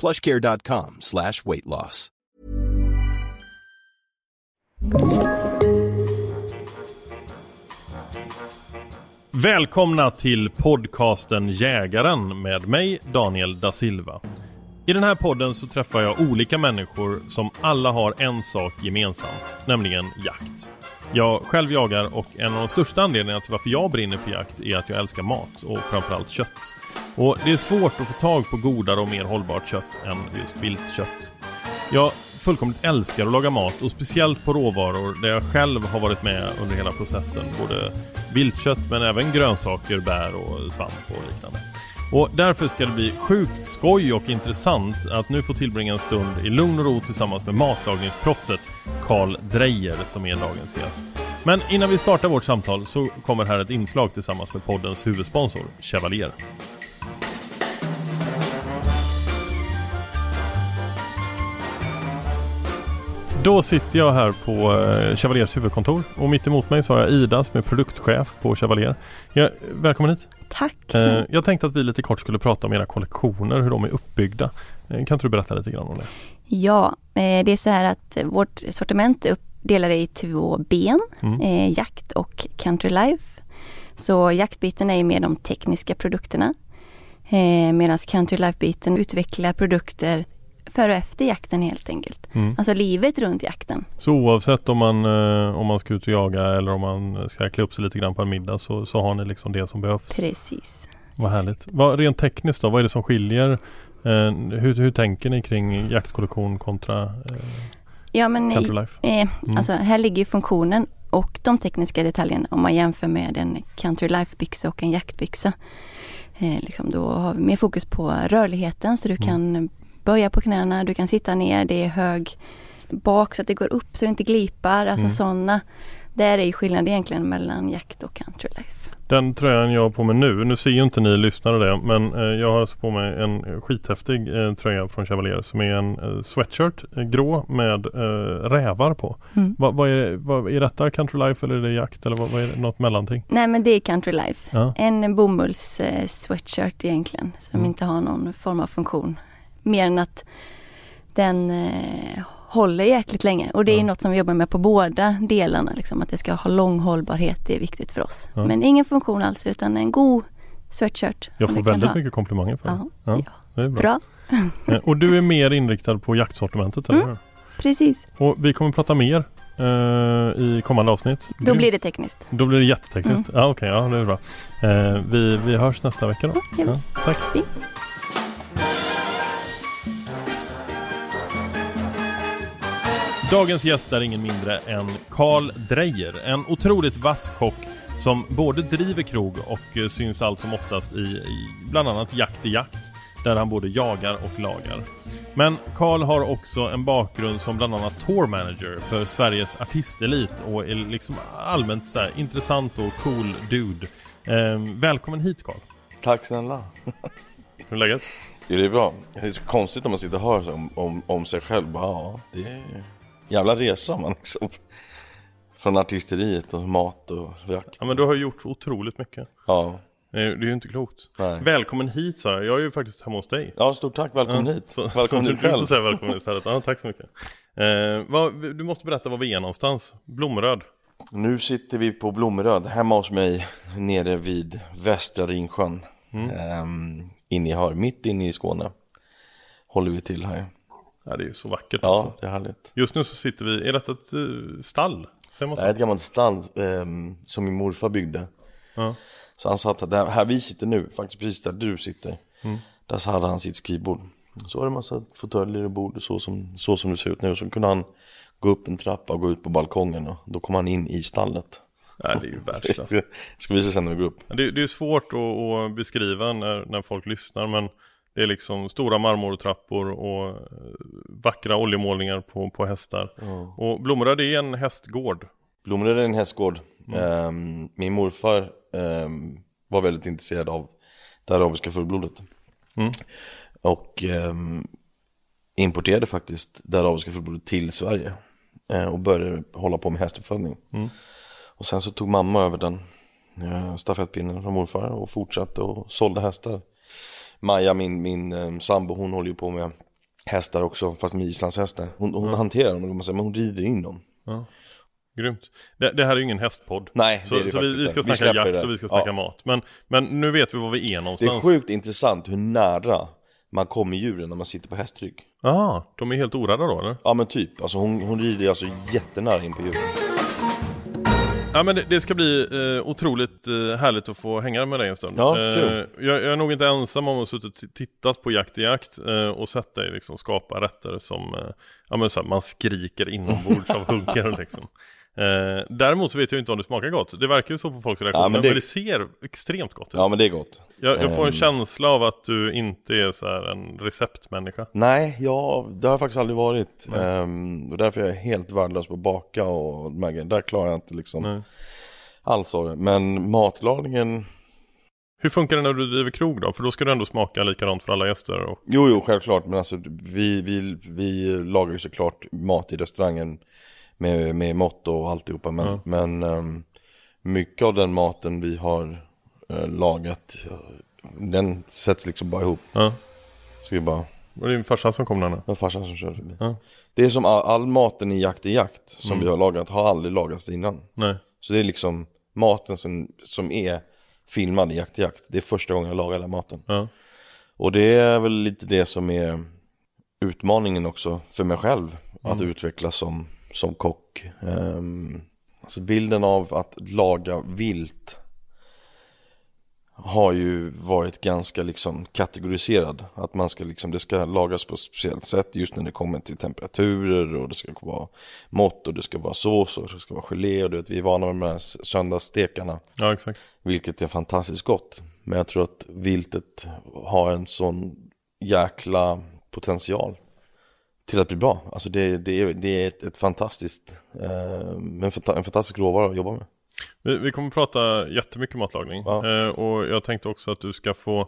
plushcare.com slash weight loss. Välkomna till podcasten Jägaren med mig Daniel da Silva. I den här podden så träffar jag olika människor som alla har en sak gemensamt, nämligen jakt. Jag själv jagar och en av de största anledningarna till varför jag brinner för jakt är att jag älskar mat och framförallt kött. Och det är svårt att få tag på godare och mer hållbart kött än just viltkött. Jag fullkomligt älskar att laga mat och speciellt på råvaror där jag själv har varit med under hela processen. Både viltkött men även grönsaker, bär och svamp och liknande. Och därför ska det bli sjukt skoj och intressant att nu få tillbringa en stund i lugn och ro tillsammans med matlagningsproffset Karl Drejer som är dagens gäst. Men innan vi startar vårt samtal så kommer här ett inslag tillsammans med poddens huvudsponsor Chevalier. Då sitter jag här på eh, Chevaliers huvudkontor och mitt emot mig så har jag Ida som är produktchef på Chevalier. Ja, välkommen hit! Tack! Eh, jag tänkte att vi lite kort skulle prata om era kollektioner, hur de är uppbyggda. Eh, kan inte du berätta lite grann om det? Ja, det är så här att vårt sortiment är uppdelat i två ben, mm. jakt och country life. Så jaktbiten är mer de tekniska produkterna. Medan country life-biten utvecklar produkter före och efter jakten helt enkelt. Mm. Alltså livet runt jakten. Så oavsett om man, eh, om man ska ut och jaga eller om man ska klä upp sig lite grann på en middag så, så har ni liksom det som behövs? Precis. Vad härligt. Vad, rent tekniskt då, vad är det som skiljer? Eh, hur, hur tänker ni kring jaktkollektion kontra eh, Ja men i, eh, mm. alltså här ligger funktionen och de tekniska detaljerna om man jämför med en country life byxa och en jaktbyxa. Eh, liksom då har vi mer fokus på rörligheten så du mm. kan böja på knäna, du kan sitta ner, det är hög bak så att det går upp så det inte glipar. Alltså mm. sådana. Där är skillnaden egentligen mellan jakt och country life. Den tröjan jag har på mig nu, nu ser ju inte ni lyssnare det men eh, jag har alltså på mig en skithäftig eh, tröja från Chevalier som är en eh, sweatshirt, grå med rävar på. Mm. Vad, vad, är, vad, är detta country life eller är det jakt eller vad, vad är det, något mellanting? Nej men det är country life. Ja. En bomulls sweatshirt egentligen som mm. inte har någon form av funktion. Mer än att den eh, håller jäkligt länge och det är ja. något som vi jobbar med på båda delarna. Liksom, att det ska ha lång hållbarhet, det är viktigt för oss. Ja. Men ingen funktion alls utan en god sweatshirt. Jag får väldigt ha. mycket komplimanger för det. Ja, det är bra. bra. Eh, och du är mer inriktad på jaktsortimentet, eller mm, Precis. Och vi kommer prata mer Uh, i kommande avsnitt. Då blir det tekniskt. Då blir det jättetekniskt. Mm. Ja, Okej, okay, ja det är bra. Uh, vi, vi hörs nästa vecka då. Ja, ja, tack. Fint. Dagens gäst är ingen mindre än Karl Dreyer, en otroligt vass kock som både driver krog och eh, syns allt som oftast i, i bland annat Jakt i jakt, där han både jagar och lagar. Men Karl har också en bakgrund som bland annat tour manager för Sveriges artistelit och är liksom allmänt så här, intressant och cool dude. Eh, välkommen hit Karl! Tack snälla! Hur är läget? Ja, det är bra. Det är så konstigt när man sitter och hör om, om, om sig själv. Bara, ja, det är jävla resa man liksom. Från artisteriet och mat och jakt. Ja men du har gjort otroligt mycket. Ja. Det är ju inte klokt. Nej. Välkommen hit sa jag. Jag är ju faktiskt hemma hos dig. Ja, stort tack. Välkommen Ja, hit. så- välkommen så hit Du själv. säga välkommen istället. Ja, tack så mycket. Eh, vad, du måste berätta var vi är någonstans. Blomröd. Nu sitter vi på Blommeröd hemma hos mig nere vid Västra Ringsjön. Ehm, inne i Hör, mitt inne i Skåne. Håller vi till här. Ja, det är ju så vackert Ja, alltså. det är härligt. Just nu så sitter vi, är detta ett eh, stall? Säger man Det är ett gammalt stall ehm, som min morfar byggde. Ja. Så han satt där, här vi sitter nu, faktiskt precis där du sitter. Mm. Där så hade han sitt skrivbord. Så var det en massa fåtöljer och bord så som, så som det ser ut nu. Så kunde han gå upp en trappa och gå ut på balkongen och då kom han in i stallet. Ja, det är ju världsklass. Jag ska visa sen när vi går upp. Det, det är svårt att, att beskriva när, när folk lyssnar men det är liksom stora marmortrappor och eh, vackra oljemålningar på, på hästar. Och Blomröd är en hästgård. Blommeröd är en hästgård. Mm. Ehm, min morfar ehm, var väldigt intresserad av det arabiska fullblodet. Mm. Och ehm, importerade faktiskt det arabiska fullblodet till Sverige. Eh, och började hålla på med hästuppfödning. Mm. Och sen så tog mamma över den eh, stafettpinnen från morfar och fortsatte och sålde hästar. Maja, min, min eh, sambo, hon håller ju på med hästar också, fast med islandshästar. Hon, hon hanterar dem, man men hon rider in dem. Grymt. Det, det här är ju ingen hästpodd. Nej, det så, är det så vi, vi ska Vi snacka släpper jakt och vi ska snacka Ja. mat. Men, men nu vet vi var vi är Det är någonstans. sjukt intressant hur nära man kommer djuren när man sitter på hästrygg. Jaha, de är helt orädda då eller? Ja men typ, alltså hon, hon rider alltså jättenära in på djuren. Ja men det, det ska bli eh, otroligt eh, härligt att få hänga med dig en stund. Ja, eh, jag, jag är nog inte ensam om att ha suttit och tittat på Jakt i jakt eh, och sett dig liksom skapa rätter som, eh, ja men så här, man skriker inombords av huggar liksom. Eh, däremot så vet jag inte om det smakar gott. Det verkar ju så på folks reaktioner, Ja, men men, det- det... ser extremt gott ut. Ja men det är gott. jag, jag får en ehm. känsla av att du inte är så här en receptmänniska. Nej, ja, det har jag faktiskt aldrig varit. Ehm, och därför är jag helt värdelös på att baka och de här grejerna. Där klarar jag inte liksom Nej. alls av det. Men matlagningen, Hur funkar det när du driver krog då? För då ska du ändå smaka likadant för alla gäster. Och... jo jo självklart. Men alltså vi, vi, vi lagar ju såklart mat i restaurangen med, med mått och alltihopa. Men, Ja. men ehm, mycket av den maten vi har eh, lagat, den sätts liksom bara ihop. Ja. Så vi bara Var det din farsa som kom där nu? Det var farsan som körde förbi. Ja. Det är som all, all maten i Jakt i Jakt som Mm. vi har lagat har aldrig lagats innan. Nej. Så det är liksom maten som, som är filmad i Jakt i Jakt. Det är första gången jag lagar den maten. Och det är väl lite det som är utmaningen också för mig själv. Att Mm. utvecklas som, som kock. Um, alltså bilden av att laga vilt har ju varit ganska liksom kategoriserad. Att man ska liksom, det ska lagas på ett speciellt sätt just när det kommer till temperaturer och det ska vara mått och det ska vara sås och det ska vara gelé och du vet, vi är vana med de här söndagsstekarna. ja, exakt. Vilket är fantastiskt gott. Men jag tror att viltet har en sån jäkla potential till att bli bra. Alltså det, det, är, det är ett, ett fantastiskt, eh, en, fanta, en fantastisk råvara att jobba med. Vi, vi kommer prata jättemycket matlagning. Ja. Eh, och jag tänkte också att du ska få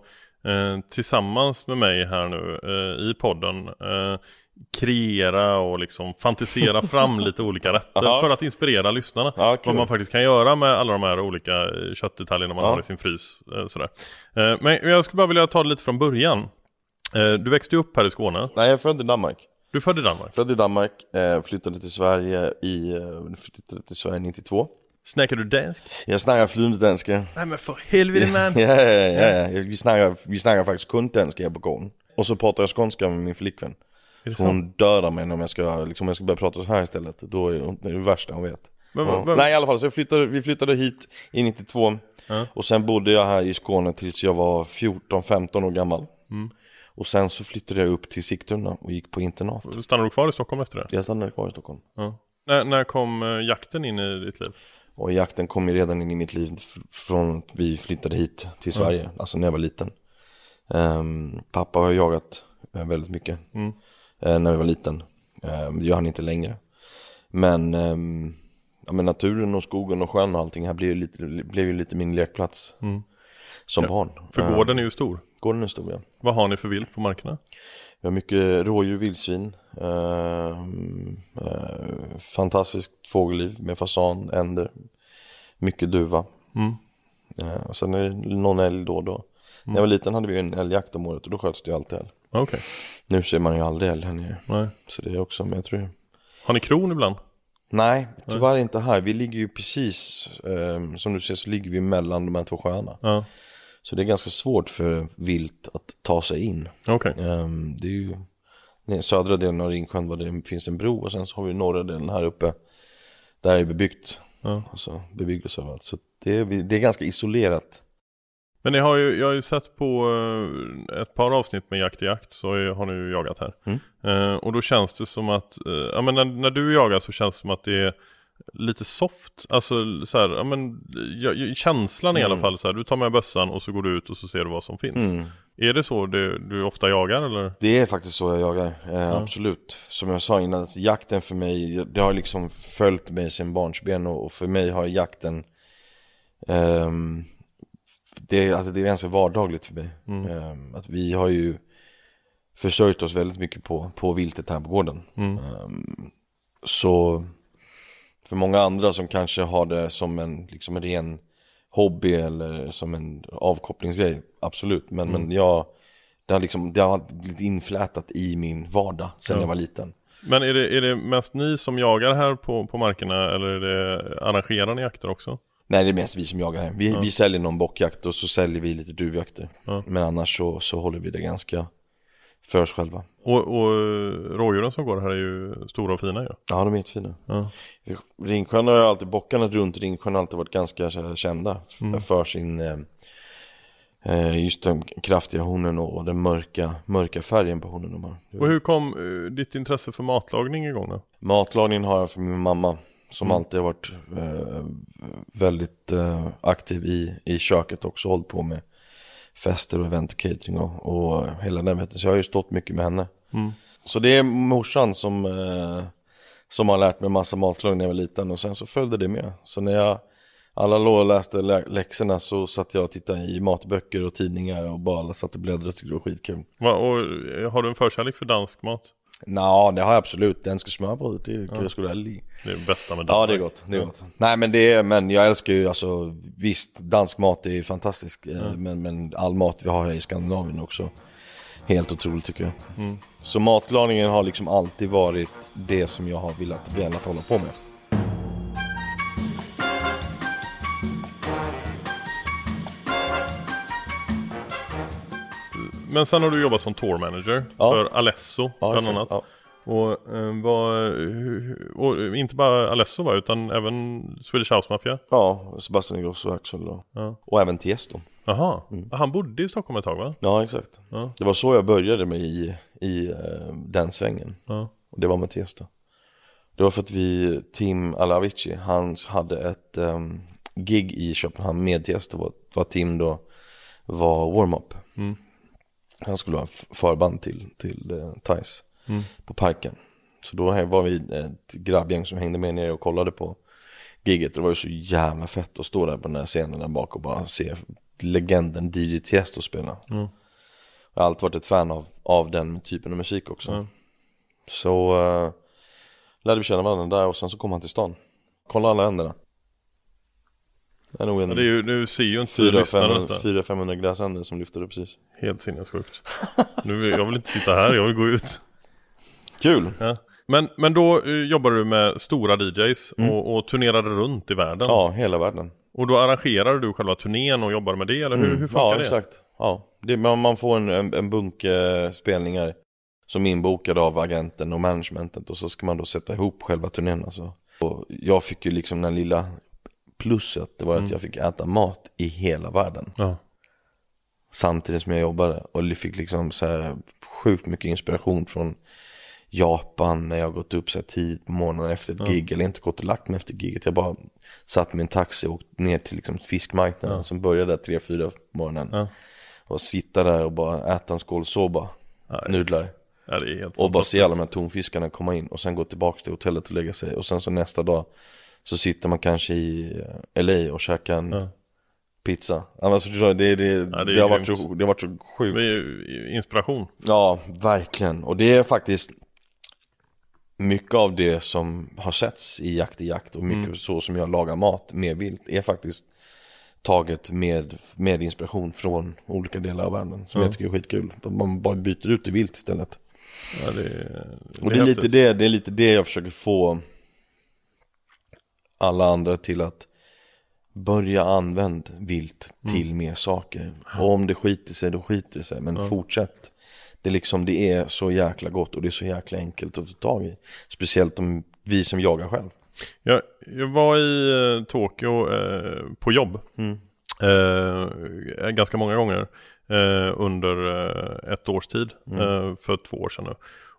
eh, tillsammans med mig här nu eh, i podden eh, kreera och liksom fantisera fram lite olika rätter Ja. för att inspirera lyssnarna. Ja, kul. vad man faktiskt kan göra med alla de här olika eh, köttdetaljerna man Ja. har i sin frys. Sådär. Men jag skulle bara vilja ta det lite från början. Du växte ju upp här i Skåne. Nej, jag är född i Danmark. Du är född i Danmark. Född i Danmark, eh, flyttade till Sverige i, eh, flyttade till Sverige 92. Snackar du dansk? Jag snackar flydande danska. Nej men för helvete man! Ja, ja, ja, ja. Vi, snackar, vi snackar faktiskt kun danska här på gården. Och så pratar jag skånska med min flickvän. Hon dödar mig om jag ska, liksom, om jag ska börja prata så här istället. Då är det, det, är det värsta hon vet. Men, Ja. men, Nej i alla fall, så flyttade, vi flyttade hit i 92 Ja. Och sen bodde jag här i Skåne tills jag var 14-15 år gammal Mm. Och sen så flyttade jag upp till Sigtuna och gick på internat Stannar du kvar i Stockholm efter det? Jag stannade kvar i Stockholm Ja. När, när kom eh, jakten in i ditt liv? Och jakten kom ju redan in i mitt liv från att vi flyttade hit till Sverige, alltså när jag var liten Ehm, Pappa har jagat eh, väldigt mycket Mm. eh, när jag var liten um, Det gör han inte längre Men, ehm, ja, men naturen och skogen och sjön och allting här blev ju lite, blev ju lite min lekplats Mm. Som Ja, barn För gården är ju stor. Jaktkåren är stor ja. Vad har ni för vilt på markerna? Vi har mycket rådjur, vildsvin, eh, eh, fantastiskt fågelliv med fasan, änder, mycket duva. Mm. Eh, och sen är det någon älg då och då. När jag var liten hade vi en älgjakt om året och då sköts det ju alltid älg. Okej, Nu ser man ju aldrig älg här nere. nej. Så det är också, men jag tror Har ni kron ibland? Nej, tyvärr inte här. Vi ligger ju precis, eh, som du ser så ligger vi mellan de här två sjöarna. Ja, Så det är ganska svårt för vilt att ta sig in. okej. Ehm, det är ju den södra delen av Ringsjön var det finns en bro och sen så har vi norra delen här uppe. Där är bebyggt, Ja. alltså bebyggelse överallt. Så det är, det är ganska isolerat. Men ni har ju, jag har ju sett på eh, ett par avsnitt med Jakt i jakt så har ni ju jagat här. Mm. Eh, och då känns det som att, eh, ja men när, när du jagar så känns det som att det är lite soft, alltså så här, ja men ja, ja, känslan i alla Mm. fall så här, du tar med bössan och så går du ut och så ser du vad som finns. Mm. Är det så du, du ofta jagar eller? Det är faktiskt så jag jagar, eh, absolut. Som jag sa innan, alltså, jakten för mig, det har liksom följt mig sedan barnsben och, och för mig har jakten ehm, det, är, alltså, det är ganska vardagligt för mig. Mm. Ehm, att vi har ju försörjt oss väldigt mycket på, på viltet här på gården. Mm. Ehm, så för många andra som kanske har det som en, liksom en ren hobby eller som en avkopplingsgrej, absolut. Men, Mm. men jag, det har liksom, det har blivit inflätat i min vardag sedan Ja. jag var liten. Men är det, är det mest ni som jagar här på, på markerna eller är det, arrangerar ni jakter också? Nej det är mest vi som jagar här. Vi, vi säljer någon bockjakt och så säljer vi lite duvjakter. Ja. Men annars så, så håller vi det ganska för oss själva. Och, och rådjuren som går här är ju stora och fina ju. Ja de är jättefina. Ja. Ringsjön har ju alltid, bockarna runt Ringsjön har alltid varit ganska kända Mm. för sin eh, eh, just den kraftiga hornen och den mörka, mörka färgen på hornen de har. Och hur kom eh, ditt intresse för matlagning igång då? Matlagningen har jag för min mamma som Mm. alltid har varit eh, väldigt eh, aktiv i, i köket också, hållit på med fester och event och catering och, och hela den biten. Så jag har ju stått mycket med henne. Mm. Så det är morsan som, eh, som har lärt mig massa matlagning när jag var liten och sen så följde det med. Så när jag alla låg och läste lä- läxorna så satt jag och tittade i matböcker och tidningar och bara satt och bläddrade och tyckte det var skitkul. Va, och har du en förkärlek för dansk mat? Nå, det har jag absolut. Den ska smörbröd, det är kul skulle älg. Det är det bästa med Ja Danmark. det är gott, det är gott. Nej men det är, men jag älskar ju alltså visst dansk mat är fantastisk eh, men, men all mat vi har här i Skandinavien också helt otroligt tycker jag. Så matlagningen har liksom alltid varit det som jag har velat, velat hålla på med. Men sen har du jobbat som tour manager Ja. för Alesso Ja, bland annat. Ja. Och, eh, vad, hu- och inte bara Alesso va, utan även Swedish House Mafia? Ja, Sebastian Ingrosso och Axel och, Ja. och även Tiesto. Jaha, han bodde i Stockholm ett tag va? Ja exakt. Ja. Det var så jag började med i, i eh, den svängen. Ja. Och det var med Tiesto. Det var för att vi, Tim Alavici, han hade ett um, gig i Köpenhamn med Tiesto. Var, var Tim då var warm-up. Mm. Han skulle ha förband till, till uh, Thais Mm. på parken. Så då var vi ett grabbgäng som hängde med nere och kollade på giget. Det var ju så jävla fett att stå där på den här scenen där bak och bara se legenden DJ Tiesto spela. Mm. Jag har alltid varit ett fan av, av den typen av musik också. Ja. Så uh, lärde vi känna varandra där och sen så kom han till stan. Kolla alla händerna. Det är nog en Ja, det är ju, nu ser ju inte lyssnarna detta. 400-500 gräsänder som lyfter upp precis. Helt sinnessjukt. Nu, jag vill inte sitta här, jag vill gå ut. Kul! Ja. Men, men då eh, jobbar du med stora DJs och, och turnerade runt i världen. Ja, hela världen. Och då arrangerar du själva turnén och jobbar med det, eller hur, hur funkar Mm. ja, det? exakt. Ja, det, man, man får en, en, en bunke spelningar som är inbokade av agenten och managementet och så ska man då sätta ihop själva turnén alltså. Och jag fick ju liksom den lilla plusset, det var att jag fick äta mat i hela världen. Ja. Samtidigt som jag jobbade och fick liksom så här sjukt mycket inspiration från Japan när jag gått upp så här tidigt på morgonen efter ett gig eller inte gått och lagt mig efter giget. Jag bara satt en taxi och åkt ner till liksom fiskmarknaden som började där tre fyra på morgonen. Ja. Och sitta där och bara äta en skål soba, nudlar. ja, helt Och bara se alla de här tonfiskarna komma in och sen gå tillbaka till hotellet och lägga sig. Och sen så nästa dag så sitter man kanske i eh, LA och käkar en Ja. pizza. Alltså, det, det, det, ja, det, det har varit så, det har varit så sjukt. Inspiration. Ja, verkligen. Och det är faktiskt mycket av det som har setts i Jakt i jakt och mycket mm. så som jag lagar mat med vilt är faktiskt taget med, med inspiration från olika delar av världen som mm. jag tycker är skitkul. Man bara byter ut det vilt istället. Ja, det, det och det är, lite det, det är lite det jag försöker få alla andra till att börja använda vilt till mm. mer saker. Och om det skiter sig, då skiter det sig. Men ja. fortsätt. Det är liksom, det är så jäkla gott och det är så jäkla enkelt att få tag i. Speciellt om vi som jagar själv. Jag, jag var i eh, Tokyo eh, på jobb. Mm. Eh, ganska många gånger eh, under eh, ett års tid. Mm. För två år sedan nu.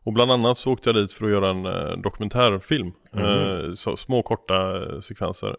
Och bland annat så åkte jag dit för att göra en dokumentärfilm. Mm. Så, små korta sekvenser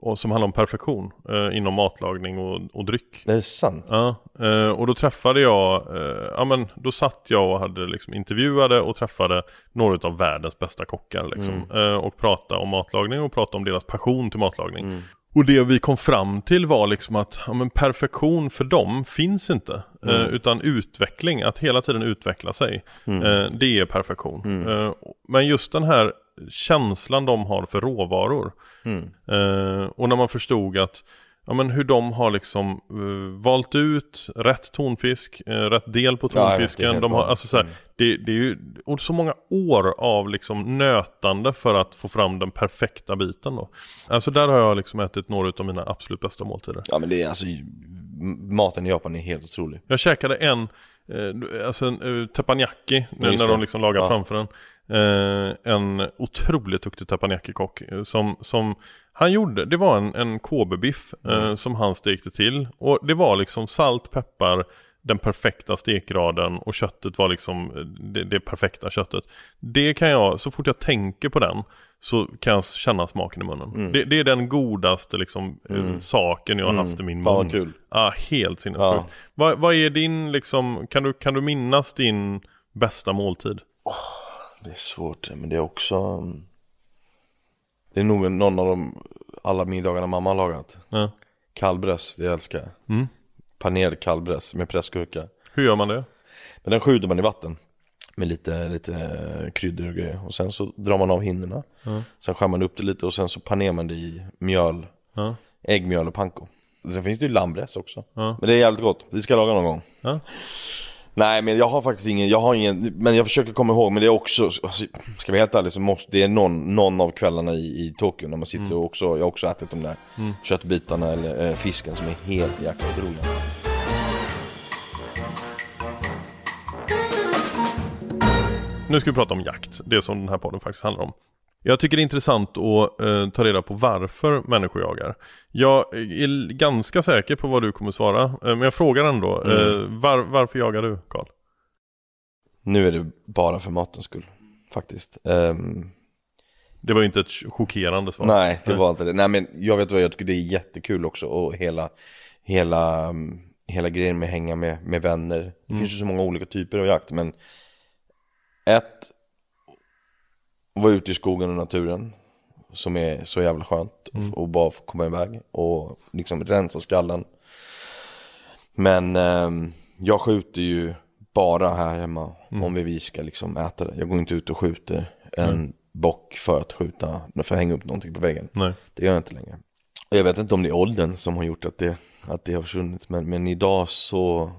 och som handlar om perfektion eh, inom matlagning och, och dryck. Det är sant? Ja, eh, och då träffade jag, eh, ja men då satt jag och hade liksom intervjuade och träffade några av världens bästa kockar liksom. Mm. Eh, och pratade om matlagning och pratade om deras passion till matlagning. Mm. Och det vi kom fram till var liksom att ja, men perfektion för dem finns inte. Eh, mm. utan utveckling, att hela tiden utveckla sig. Mm. Eh, det är perfektion. Mm. men just den här känslan de har för råvaror. Mm. Eh, och när man förstod att Ja men hur de har liksom uh, valt ut rätt tonfisk, uh, rätt del på tonfisken. Ja, de har, alltså, så här, mm. det, det, är ju och så många år av liksom nötande för att få fram den perfekta biten då. Alltså där har jag liksom ätit några av mina absolut bästa måltider. Ja men det är alltså, maten i Japan är helt otrolig. Jag käkade en, eh, alltså en uh, teppanyaki, när, när de liksom lagar ja. framför den. Eh, en otroligt duktig teppanyaki-kock eh, som, som han gjorde, det var en, en Kobe-biff eh, mm. som han stekte till och det var liksom salt, peppar, den perfekta stekgraden och köttet var liksom eh, det, det, perfekta köttet. Det kan jag, så fort jag tänker på den så kan jag känna smaken i munnen. Mm. Det, det, är den godaste liksom, eh, mm. saken jag har haft i min mun. Fan kul. Ja, helt sinnessjukt. Ja. Vad, vad är din liksom, kan du, kan du minnas din bästa måltid? Oh det är svårt, men det är också Det är nog någon av de alla middagarna mamma har lagat ja. Kallbräss, det älskar jag mm. Panerad kallbräss med pressgurka Hur gör man det? Men den skjuter man i vatten Med lite, lite kryddor och grejer Och sen så drar man av hinnorna ja. Sen skär man upp det lite och sen så panerar man det i mjöl ja. Äggmjöl och panko Sen finns det ju lammbröst också. Men det är jävligt gott, vi ska laga någon gång. Nej men jag har faktiskt ingen, jag har ingen, men jag försöker komma ihåg men det är också, alltså, ska vi helt ärlig så måste, det är någon, någon av kvällarna i, i Tokyo när man sitter mm. och också, jag har också ätit de där mm. köttbitarna eller äh, fisken som är helt jäkla otroliga. Nu ska vi prata om jakt, det som den här podden faktiskt handlar om. Jag tycker det är intressant att eh, ta reda på varför människor jagar. Jag är ganska säker på vad du kommer svara, eh, men jag frågar ändå. Mm. Eh, var, varför jagar du, Karl? Nu är det bara för matens skull, faktiskt. Um... Det var ju inte ett chockerande svar. Nej, det var inte det. Nej men jag vet vad, jag tycker det är jättekul också och hela, hela, hela grejen med att hänga med, med vänner. Det mm. finns ju så många olika typer av jakt men ett vara ute i skogen och naturen som är så jävla skönt mm. och bara få komma iväg och liksom rensa skallen. Men eh, jag skjuter ju bara här hemma mm. om vi ska liksom äta det. Jag går inte ut och skjuter en mm. bock för att skjuta, för att hänga upp någonting på väggen. Nej. Det gör jag inte längre. Jag vet inte om det är åldern som har gjort att det, att det har försvunnit men, men idag så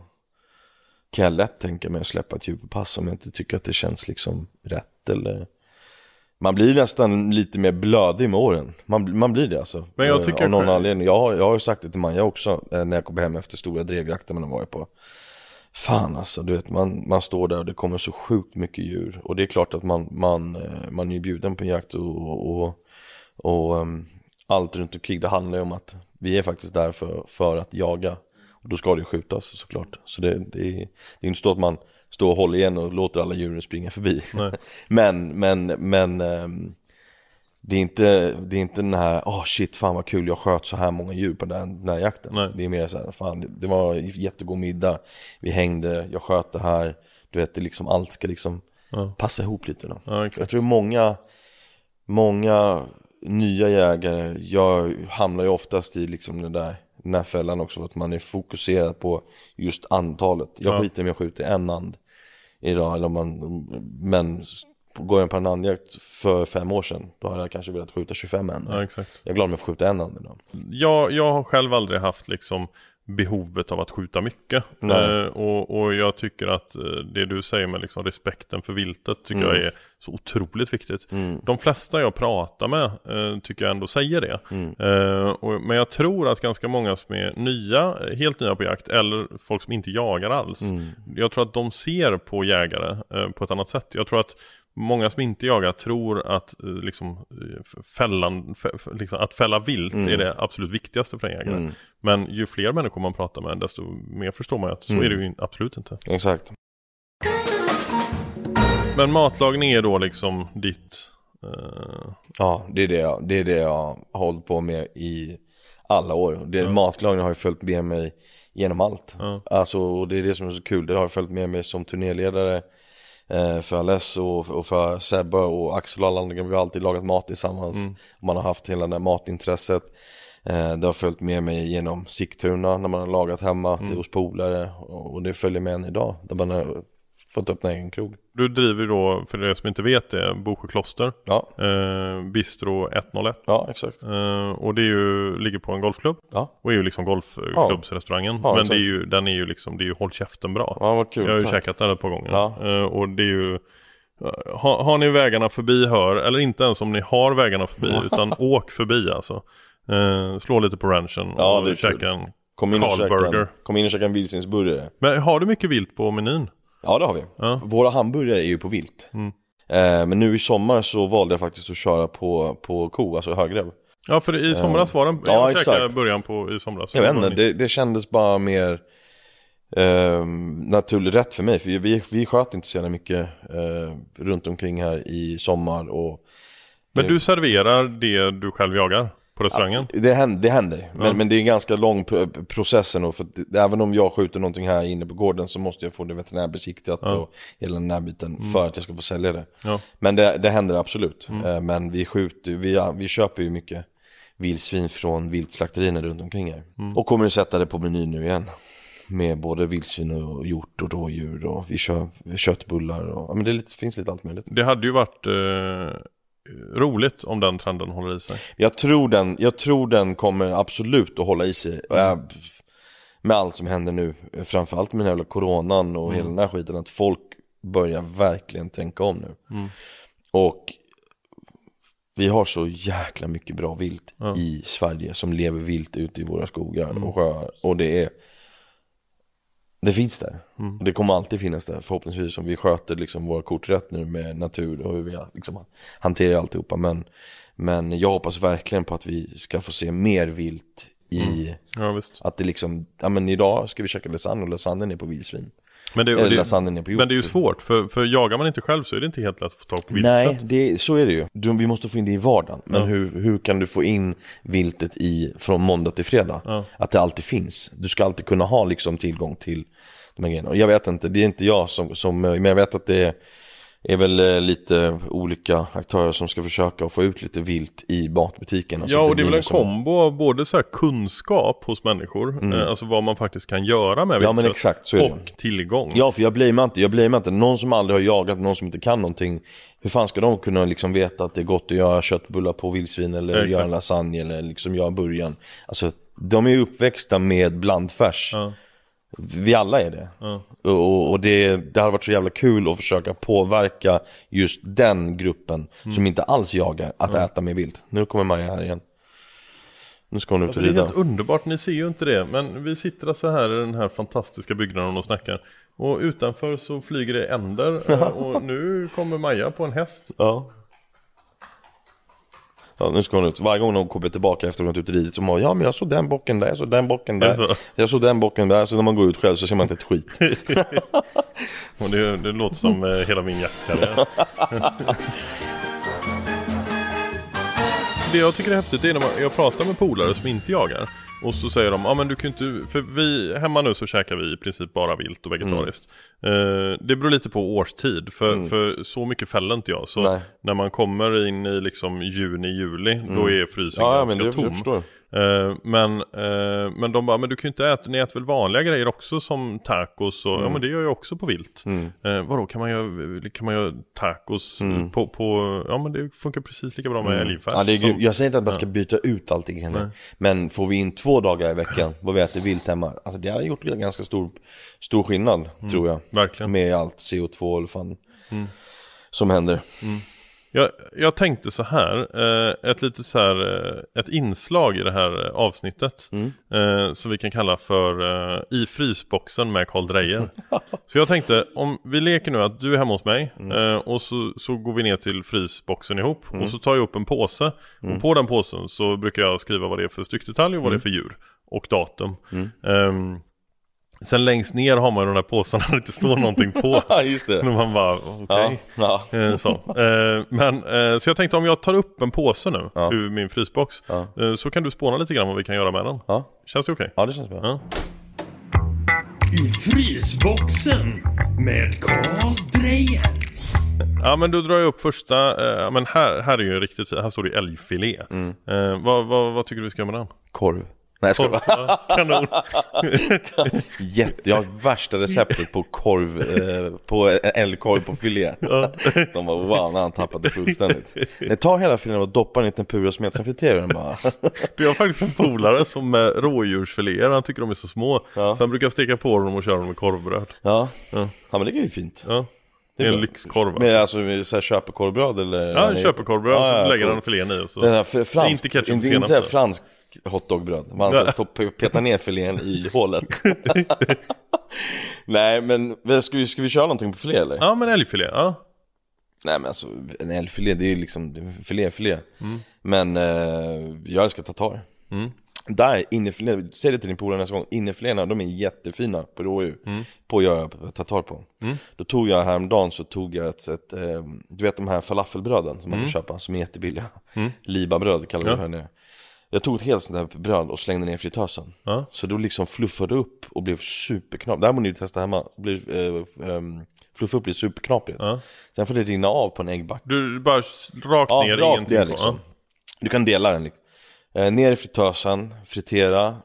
kan jag lätt tänka mig att släppa ett djur på pass om jag inte tycker att det känns liksom rätt eller man blir nästan lite mer blödig med åren. Man, man blir det alltså. Men jag tycker Av någon för... anledning. Jag har, jag har ju sagt det till Maja också eh, när jag kom hem efter stora drevjakter man har varit på. Fan alltså, du vet man, man står där och det kommer så sjukt mycket djur. Och det är klart att man, man, eh, man är bjuden på en jakt och, och, och um, allt runt omkring det handlar ju om att vi är faktiskt där för, för att jaga. Och då ska det skjutas såklart. Så det, det, är, det är inte så att man stå och hålla igen och låter alla djuren springa förbi. men, men, men um, det är inte, det är inte den här, åh oh shit fan vad kul jag sköt så här många djur på den, den här jakten. Nej. Det är mer så här, fan det, var jättegod middag, vi hängde, jag sköt det här, du vet det liksom, allt ska liksom ja. passa ihop lite då. Ja, jag tror många, många nya jägare, jag hamnar ju oftast i liksom det där den här fällan också för att man är fokuserad på just antalet. Jag Ja. skiter om jag skjuter en and idag eller om man, men går jag på en andjakt för fem år sedan då hade jag kanske velat skjuta 25 änder. Ja, exakt. Jag är glad om jag får skjuta en and idag. Jag, jag har själv aldrig haft liksom behovet av att skjuta mycket. Eh, och, och jag tycker att eh, det du säger med liksom respekten för viltet tycker Mm. jag är så otroligt viktigt. De flesta jag pratar med eh, tycker jag ändå säger det. Mm. Eh, och, men jag tror att ganska många som är nya, helt nya på jakt eller folk som inte jagar alls. Mm. Jag tror att de ser på jägare eh, på ett annat sätt. Jag tror att Många som inte jagar tror att eh, liksom, eh, fällan, liksom, att fälla vilt är det absolut viktigaste för en jägare. Mm. Men ju fler människor man pratar med desto mer förstår man att så Mm. är det ju absolut inte. Exakt. Men matlagning är då liksom ditt eh, Ja, det är det, jag, det är det jag har hållit på med i alla år. Det, Matlagning har ju följt med mig genom allt. Ja. Alltså, och det är det som är så kul. Det har följt med mig som turnéledare för Alesso och, för Sebbe och Axel och alla andra. Vi har alltid lagat mat tillsammans. Man har haft hela det här matintresset. Eh, det har följt med mig genom Sigtuna när man har lagat hemma till hos polare. Och, och det följer med än idag. Där man har fått öppna egen krog. Du driver då, för er som inte vet det, Bosjö kloster Ja, eh, Bistro 101 ja exakt. eh, Och det är ju, ligger på en golfklubb Ja, Och är ju liksom golfklubbsrestaurangen Ja, Men det är ju, den är ju liksom, det är ju håll käften bra ja vad kul. Jag har ju Tack. käkat där ett par gånger Ja. eh, Och det är ju har, har ni vägarna förbi hör, eller inte ens om ni har vägarna förbi utan åk förbi alltså eh, Slå lite på ranchen Ja, och käka kul. en Kom in och käka en, kom in och käka en vildsvinsburgare. Men har du mycket vilt på menyn? Ja det har vi. Ja. Våra hamburgare är ju på vilt. Mm. Eh, men nu i sommar så valde jag faktiskt att köra på, på ko, alltså högrev. Ja för i somras var den, Ja, jag exakt. början på i somras Jag vet inte, det, det kändes bara mer eh, naturligt rätt för mig. För vi, vi sköt inte så jävla mycket eh, runt omkring här i sommar och Men du serverar det du själv jagar på restaurangen? Det händer, det händer. Men, Ja. men det är en ganska lång process ändå, för att även om jag skjuter någonting här inne på gården så måste jag få det veterinärbesiktigat Ja. och hela den här biten för att jag ska få sälja det. Men det, det händer absolut. Eh, Men vi skjuter, vi, vi köper ju mycket vildsvin från viltslakterierna runt omkring här. Och kommer att sätta det på menyn nu igen. Med både vildsvin och hjort och rådjur och vi kör köttbullar och, ja men det lite, finns lite allt möjligt. Det hade ju varit eh, roligt om den trenden håller i sig. Jag tror den, jag tror den kommer absolut att hålla i sig. Jag, med allt som händer nu, framförallt med den jävla coronan och hela den här skiten, att folk börjar verkligen tänka om nu. Mm. Och vi har så jäkla mycket bra vilt Ja. i Sverige som lever vilt ute i våra skogar Mm. och sjöar. Och det är det finns där. Mm. Och det kommer alltid finnas där förhoppningsvis om vi sköter liksom våra kort rätt nu med natur och hur vi liksom hanterar alltihopa. Men, men jag hoppas verkligen på att vi ska få se mer vilt i Ja visst. att det liksom, ja men idag ska vi käka lasagne och lasagnen är på vildsvin. Men det, Eller lasagnen är på hjort. men det är ju svårt, för, för jagar man inte själv så är det inte helt lätt att få tag på Nej, viltkött. det, så är det ju. Du, vi måste få in det i vardagen. Men Ja. hur, hur kan du få in viltet i, från måndag till fredag? Ja. Att det alltid finns. Du ska alltid kunna ha liksom tillgång till de här grejerna. Och jag vet inte, det är inte jag som, som men jag vet att det är, är väl eh, lite olika aktörer som ska försöka få ut lite vilt i matbutiken. Ja och det är väl en liksom- kombo av både så här kunskap hos människor, eh, alltså vad man faktiskt kan göra med Mm. Ja, men viltkött, exakt, så är det. och tillgång. Ja för jag blamear inte, jag blamear inte någon som aldrig har jagat, någon som inte kan någonting Hur fan ska de kunna liksom veta att det är gott att göra köttbullar på vildsvin eller exakt. göra lasagne eller liksom göra burgaren Alltså de är uppväxta med blandfärs Ja. Vi alla är det Ja. Och, och, det, det har varit så jävla kul att försöka påverka just den gruppen Mm. som inte alls jagar att äta mer vilt Nu kommer Maja här igen Nu ska hon ut Alltså och det är rida helt underbart, ni ser ju inte det. Men vi sitter alltså här i den här fantastiska byggnaden och snackar. Och utanför så flyger det änder eh, och nu kommer Maja på en häst. Ja. Ja, nu ska hon ut. Varje gång hon kommer tillbaka efter att hon har ut och ridit så har ja men jag såg den bocken där, jag såg den bocken där. så? Jag såg den bocken där, så när man går ut själv så ser man inte ett skit. Och det, det låter som eh, hela min jaktkarriär. Det jag tycker är häftigt är när man, jag pratar med polare som inte jagar. Och så säger de, ja men du kan inte, för vi, hemma nu så käkar vi i princip bara vilt och vegetariskt. Mm. Eh, det beror lite på årstid, för, för så mycket fäller inte jag. Så Nej. när man kommer in i liksom juni, juli, då är frysen Mm. Ja, men ganska det tom. Eh, men, eh, men de bara, men du kan ju inte äta, ni äter väl vanliga grejer också som tacos och, mm. ja men det gör jag också på vilt. Mm. Eh, vadå, kan man göra, kan man göra tacos mm. på, på, ja men det funkar precis lika bra med mm. älgfärs. Ja, jag säger inte att man ska byta ut allting heller. Men får vi in två dagar i veckan, vad vi äter vilt hemma, alltså det har gjort en ganska stor, stor skillnad mm. tror jag. Verkligen. Med allt CO2 eller fan mm. som händer. Jag, jag tänkte så här, eh, ett litet så här, eh, ett inslag i det här eh, avsnittet mm. som vi kan kalla för I frysboxen med Karl Drejer. så jag tänkte, om vi leker nu att du är hemma hos mig mm. och så, så går vi ner till frysboxen ihop mm. och så tar jag upp en påse och mm. på den påsen så brukar jag skriva vad det är för styckdetalj och vad det är mm. för djur och datum. Um, Sen längst ner har man ju de där påsarna där det inte står någonting på. Just det. Men man bara, okej. Okay. Ja, ja. Eh, så. Eh, men, eh, så jag tänkte om jag tar upp en påse nu ja. ur min frysbox. Ja. Så kan du spåna lite grann vad vi kan göra med den. Ja. Känns det okej? Okay? Ja, det känns bra. Ja. I frysboxen med Karl Drejer. Ja men då drar jag upp första, eh, men här, här är ju riktigt fint, här står det älgfilé. Mm. Eh, vad, vad, vad tycker du vi ska göra med den? Korv. Nej jag ska bara. Kanon. Jätte, jag har värsta receptet på korv, eh, på älgkorv på filé. De bara wow, när han tappat det fullständigt. Nej, ta hela filén och doppa den i tempura och smet, sen friterar den bara. Du har faktiskt en polare som med rådjursfiléer, han tycker de är så små. Ja. Så han brukar steka på dem och köra dem med korvbröd. Ja, ja. ja men det är ju fint. Ja. Det är en lyxkorv Men alltså så här, köpekorvbröd eller? Ja, köpekorvbröd ja, ja, så lägger han filén i och så. Den här fransk, inte ketchup inte, inte fransk hotdogbröd. Man ja. stopp, petar ner filén i hålet. Nej men ska vi, ska vi köra någonting på filé eller? Ja men älgfilé, ja. Nej men alltså en älgfilé det är ju liksom filé filé. Mm. Men eh, jag älskar tatar. Mm. Där, innefilé, säg det till din polare nästa gång, innefiléerna de är jättefina på rådjur mm. På att göra tatar på mm. Då tog jag häromdagen så tog jag ett, ett eh, du vet de här falafelbröden som man kan mm. köpa som är jättebilliga mm. Libabröd kallar vi ja. det här nere jag tog ett helt sånt där bröd och slängde ner i fritösen ja. Så då liksom fluffade upp och blev superknapigt Det här måste ni testa hemma blir, eh, eh, Fluffa upp blir superknapigt ja. Sen får det rinna av på en äggback Du bara rakt ner, ja, rakt ner liksom. Du kan dela den liksom. Eh, Ner i fritösen, fritera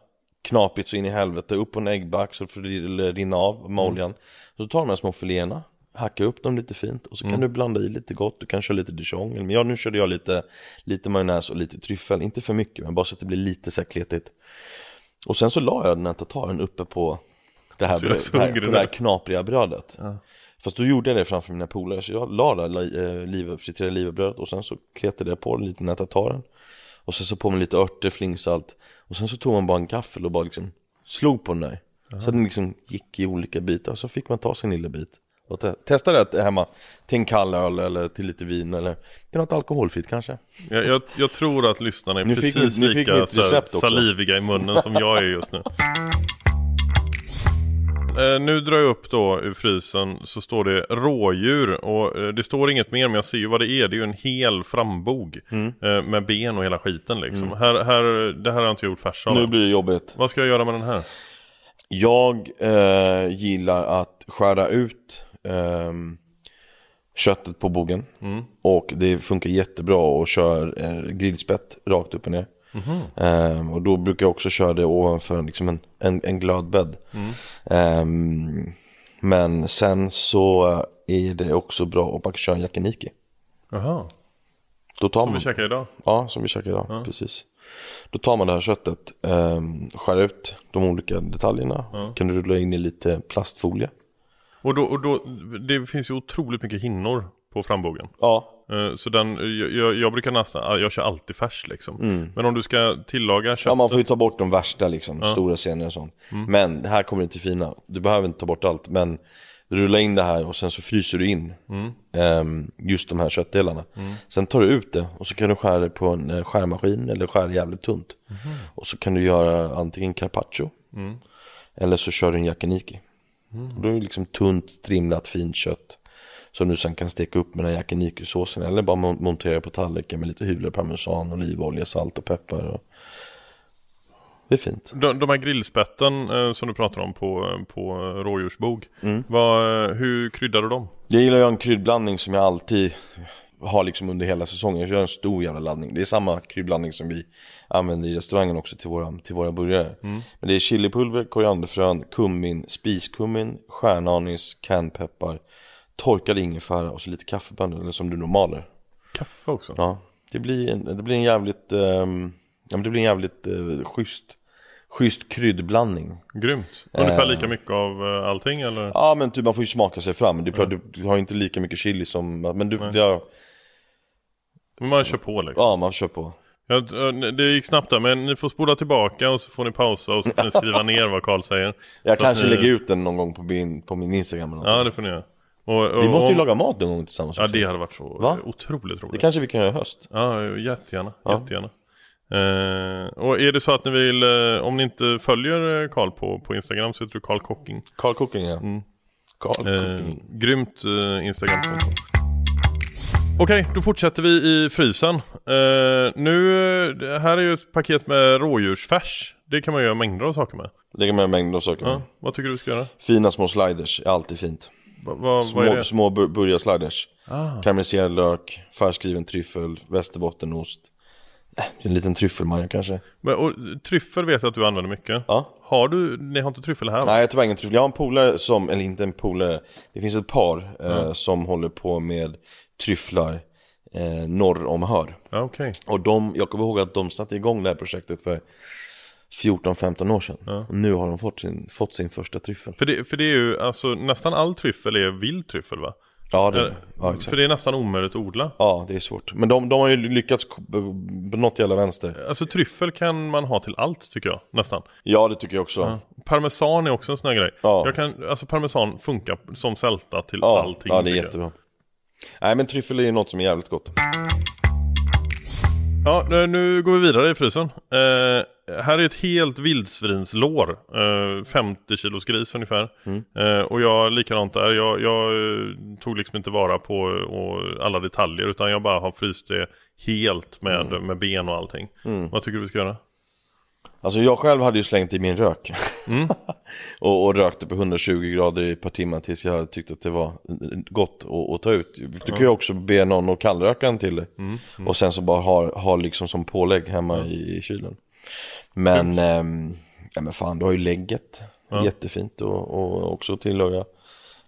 Knapigt så in i helvete, upp på en äggback så det rinna av med oljan. Mm. Så tar du de här små filéerna hacka upp dem lite fint och så mm. kan du blanda i lite gott, du kan köra lite dijon. Men ja, nu körde jag lite, lite majonnäs och lite tryffel, inte för mycket men bara så att det blir lite så här kletigt. Och sen så la jag den här tartaren uppe på det här, bröd, det här, på det här knapriga brödet. Ja. Fast då gjorde jag det framför mina polare så jag la det äh, liv, friterade livebrödet och sen så kletade jag på lite den här tartaren och sen så på med lite örter, flingsalt. Och sen så tog man bara en gaffel och bara liksom slog på den där. Aha. Så att den liksom gick i olika bitar. Och så fick man ta sin lilla bit. Och te testa det hemma. Till en kall öl eller till lite vin eller till något alkoholfritt kanske. Jag, jag, jag tror att lyssnarna är nu precis ni, lika så, saliviga i munnen som jag är just nu eh, Nu drar jag upp då ur frysen så står det rådjur och eh, det står inget mer men jag ser ju vad det är Det är ju en hel frambog mm. eh, med ben och hela skiten liksom mm. här, här, Det här har jag inte gjort färs av Nu blir det jobbigt Vad ska jag göra med den här? Jag eh, gillar att skära ut um, köttet på bogen. Mm. Och det funkar jättebra och kör grillspett rakt upp och ner. Mm. Um, och då brukar jag också köra det ovanför liksom en, en, en glödbädd. Mm. Um, men sen så är det också bra att bara köra en yakiniki. Jaha. Då tar som man, vi käkar idag? Ja, som vi käkar idag, ja. precis. Då tar man det här köttet, um, skär ut de olika detaljerna. Ja. Kan du rulla in i lite plastfolie. Och då, och då, det finns ju otroligt mycket hinnor på frambågen. Ja. Eh, så den, jag, jag brukar nästan, jag kör alltid färs liksom. Mm. Men om du ska tillaga köttet. Ja man får ju ta bort de värsta liksom, ja. stora scener och sånt. Mm. Men här kommer det till fina, du behöver inte ta bort allt men rulla in det här och sen så fryser du in mm. um, just de här köttdelarna. Mm. Sen tar du ut det och så kan du skära det på en eh, skärmaskin eller skära jävligt tunt. Mm. Och så kan du göra antingen carpaccio mm. eller så kör du en yakiniki. Mm. Då är det liksom tunt, strimlat, fint kött. Som du sen kan steka upp med den här yakiniku-såsen eller bara montera på tallriken med lite hyvlad parmesan, olivolja, salt och peppar. Och... Det är fint. De, de här grillspetten eh, som du pratar om på, på rådjursbog. Mm. Vad, hur kryddar du dem? Jag gillar göra en kryddblandning som jag alltid ha liksom under hela säsongen. Jag kör en stor jävla laddning. Det är samma kryddblandning som vi använder i restaurangen också till våra, till våra burgare. Mm. Men det är chilipulver, korianderfrön, kummin, spiskummin, stjärnanis, canpeppar, torkad ingefära och så lite kaffebönor, eller som du normaler. Kaffe också? Ja, det blir en, det blir en jävligt, um, ja, men det blir en jävligt uh, schysst schysst kryddblandning. Grymt. Ungefär lika mycket av uh, allting eller? Ja men typ man får ju smaka sig fram. Är klart, mm. du, du har inte lika mycket chili som, men du, det, men man kör på liksom. Ja, man kör på. Ja, det gick snabbt där, men ni får spola tillbaka och så får ni pausa och så får ni skriva ner vad Karl säger. Jag kanske ni... lägger ut den någon gång på min, på min Instagram eller Ja, det får ni göra. Och, och, Vi måste ju laga mat någon gång tillsammans Ja, det hade varit så Va? otroligt roligt. Det kanske vi kan göra i höst. Ja, jättegärna. Ja. jättegärna. Eh, och är det så att ni vill, eh, om ni inte följer eh, Karl på, på Instagram så heter du Karl Cooking. Karl Cooking, ja. Mm. Karl Cooking. Eh, grymt eh, Instagram-konto. Okej, då fortsätter vi i frysen. Uh, nu, här är ju ett paket med rådjursfärs. Det kan man göra mängder av saker med. Det kan man göra mängder av saker med. vad tycker du vi ska göra? Fina små sliders är alltid fint. Va, va, små, vad? Små burgarsliders. Ah. Karamelliserad lök, färskriven tryffel, västerbottenost. Äh, en liten tryffelmaja kanske. Men, och, tryffel vet jag att du använder mycket. Ja. Har du, ni har inte tryffel här? Nej, jag har tyvärr ingen tryffel. Jag har en polare som, eller inte en polare. Det finns ett par mm. eh, som håller på med tryfflar eh, norr om Hör. Okay. Och de, jag kommer ihåg att de satte igång det här projektet för 14-15 år sedan. Ja. Och nu har de fått sin, fått sin första tryffel. För det, för det är ju, alltså nästan all tryffel är vild tryffel va? Ja, det, ja exakt. För det är nästan omöjligt att odla. Ja, det är svårt. Men de, de har ju lyckats på något jävla vänster. Alltså tryffel kan man ha till allt tycker jag, nästan. Ja, det tycker jag också. Ja. Parmesan är också en sån här grej. Ja. Jag kan, alltså parmesan funkar som sälta till ja, allting. Ja, det är jättebra. Jag. Nej men tryffel är ju något som är jävligt gott. Ja, nu går vi vidare i frysen. Eh, här är ett helt vildsvinslår. Eh, 50 kilos gris ungefär. Mm. Eh, och jag likadant där. Jag, jag eh, tog liksom inte vara på och, alla detaljer utan jag bara har fryst det helt med, mm. med ben och allting. Mm. Vad tycker du vi ska göra? Alltså jag själv hade ju slängt i min rök mm. och, och rökte på 120 grader i ett par timmar tills jag hade tyckt att det var gott att, att ta ut Du kan ju också be någon att kallröka en till det mm. Mm. Och sen så bara ha, ha liksom som pålägg hemma i, i kylen Men, ähm, ja men fan du har ju lägget ja. Jättefint och, och också tillaga